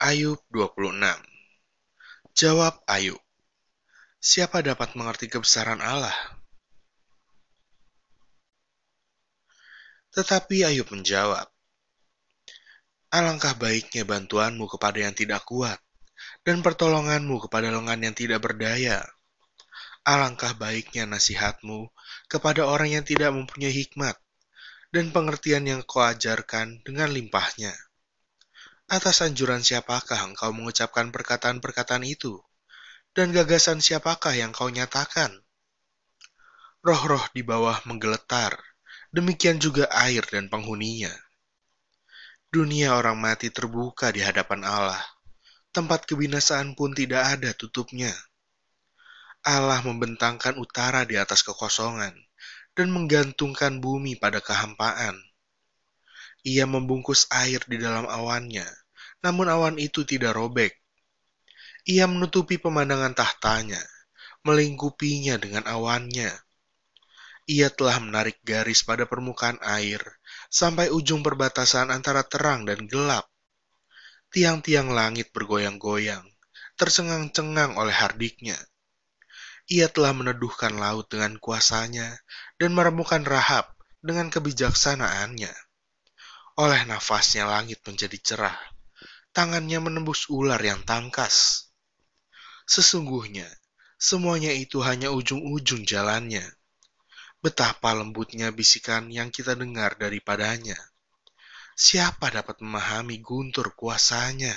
Ayub 26 Jawab Ayub Siapa dapat mengerti kebesaran Allah? Tetapi Ayub menjawab, Alangkah baiknya bantuanmu kepada yang tidak kuat, dan pertolonganmu kepada lengan yang tidak berdaya. Alangkah baiknya nasihatmu kepada orang yang tidak mempunyai hikmat, dan pengertian yang kau ajarkan dengan limpahnya. Atas anjuran siapakah engkau mengucapkan perkataan-perkataan itu? Dan gagasan siapakah yang kau nyatakan? Roh-roh di bawah menggeletar, demikian juga air dan penghuninya. Dunia orang mati terbuka di hadapan Allah. Tempat kebinasaan pun tidak ada tutupnya. Allah membentangkan utara di atas kekosongan dan menggantungkan bumi pada kehampaan. Ia membungkus air di dalam awannya, namun awan itu tidak robek. Ia menutupi pemandangan tahtanya, melingkupinya dengan awannya. Ia telah menarik garis pada permukaan air sampai ujung perbatasan antara terang dan gelap. Tiang-tiang langit bergoyang-goyang, tercengang-cengang oleh hardiknya. Ia telah meneduhkan laut dengan kuasanya dan meremukan Rahab dengan kebijaksanaannya. Oleh nafasnya langit menjadi cerah, tangannya menembus ular yang tangkas. Sesungguhnya, semuanya itu hanya ujung-ujung jalannya. Betapa lembutnya bisikan yang kita dengar daripadanya. Siapa dapat memahami guntur kuasanya?